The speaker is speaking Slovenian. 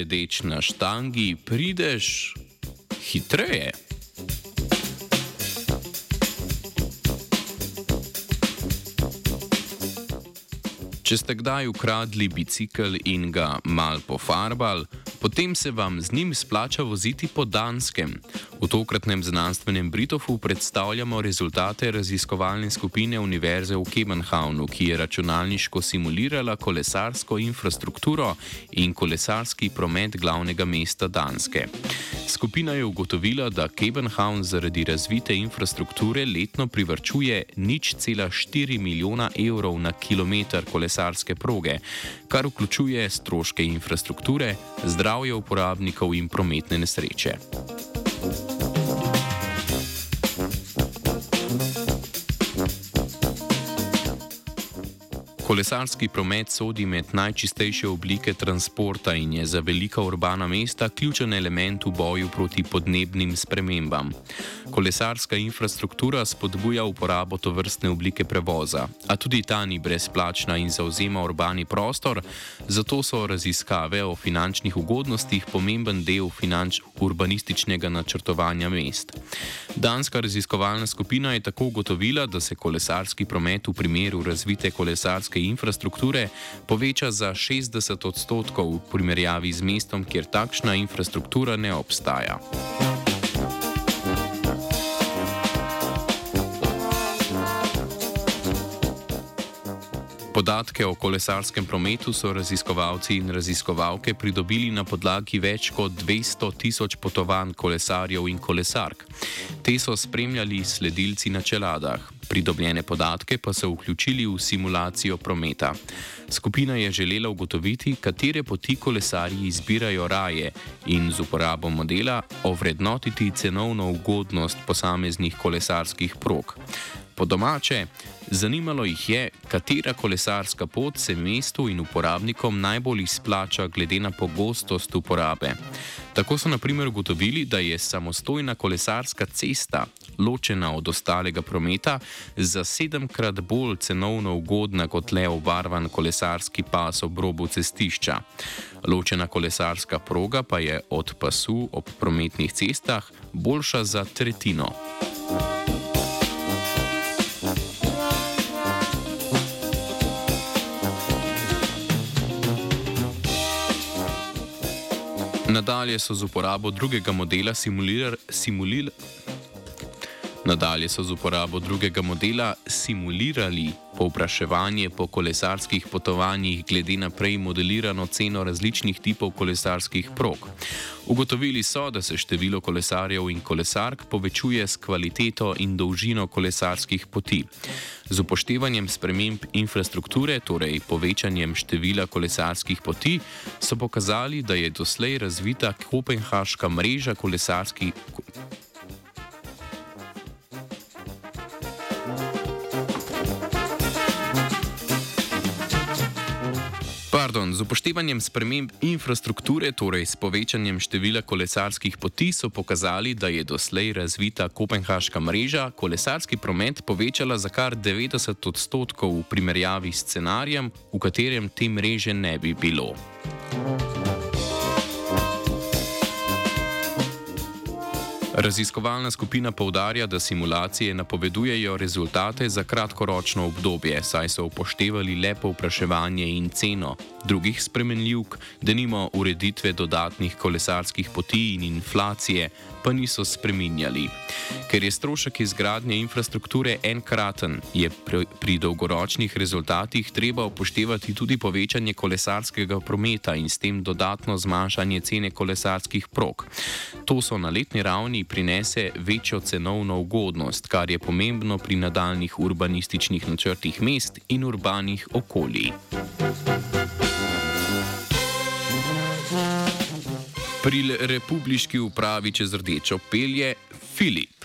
sedeč na štangi, prideš hitreje. Če ste kdaj ukradli bicikl in ga mal pofarbali, potem se vam z njim splača voziti po Danskem. V tokratnem znanstvenem Britofu predstavljamo rezultate raziskovalne skupine Univerze v Kebenhavnu, ki je računalniško simulirala kolesarsko infrastrukturo in kolesarski promet glavnega mesta Danske. Skupina je ugotovila, da Kebenhavn zaradi razvite infrastrukture letno privrčuje nič cela 4 milijona evrov na kilometr kolesarske proge, kar vključuje stroške infrastrukture, zdravje uporabnikov in prometne nesreče. Kolesarski promet sodi med najčistejše oblike transporta in je za velika urbana mesta ključen element v boju proti podnebnim spremembam. Kolesarska infrastruktura spodbuja uporabo tovrstne oblike prevoza, a tudi ta ni brezplačna in zauzema urbani prostor, zato so raziskave o finančnih ugodnostih pomemben del finanč urbanističnega načrtovanja mest. Danska raziskovalna skupina je tako ugotovila, da se kolesarski promet v primeru razvite kolesarske infrastrukture poveča za 60 odstotkov v primerjavi z mestom, kjer takšna infrastruktura ne obstaja. Podatke o kolesarskem prometu so raziskovalci in raziskovalke pridobili na podlagi več kot 200 tisoč potovanj kolesarjev in kolesark. Te so spremljali sledilci na čeladah. Pridobljene podatke pa so vključili v simulacijo prometa. Skupina je želela ugotoviti, katere poti kolesarji izbirajo raje in z uporabo modela ovrednotiti cenovno ugodnost posameznih kolesarskih prog. Po domače, zanimalo jih je, katera kolesarska pot se mestu in uporabnikom najbolj izplača glede na pogostost uporabe. Tako so naprimer ugotovili, da je samostojna kolesarska cesta, ločena od ostalega prometa, za sedemkrat bolj cenovno ugodna kot le obarvan kolesarski pas ob robu cestišča. Ločena kolesarska proga pa je od pasu ob prometnih cestah boljša za tretjino. Nadalje so z uporabo drugega modela simulirali. Nadalje so z uporabo drugega modela simulirali povpraševanje po kolesarskih potovanjih glede na prej modelirano ceno različnih tipov kolesarskih prog. Ugotovili so, da se število kolesarjev in kolesark povečuje s kvaliteto in dolžino kolesarskih poti. Z upoštevanjem sprememb infrastrukture, torej povečanjem števila kolesarskih poti, so pokazali, da je doslej razvita kopenhaška mreža kolesarskih. Z upoštevanjem sprememb infrastrukture, torej s povečanjem števila kolesarskih poti, so pokazali, da je doslej razvita kopenhaška mreža kolesarski promet povečala za kar 90 odstotkov v primerjavi s scenarijem, v katerem te mreže ne bi bilo. Raziskovalna skupina povdarja, da simulacije napovedujejo rezultate za kratkoročno obdobje, saj so upoštevali le povpraševanje in ceno. Drugih spremenljivk, da nimo ureditve dodatnih kolesarskih poti in inflacije, pa niso spreminjali. Ker je strošek izgradnje infrastrukture enkraten, je pri dolgoročnih rezultatih treba upoštevati tudi povečanje kolesarskega prometa in s tem dodatno zmanjšanje cene kolesarskih prog. To so na letni ravni prinese večjo cenovno ugodnost, kar je pomembno pri nadaljnih urbanističnih načrtih mest in urbanih okolij. Pri republiški upravi čez rdečo pelje Filip.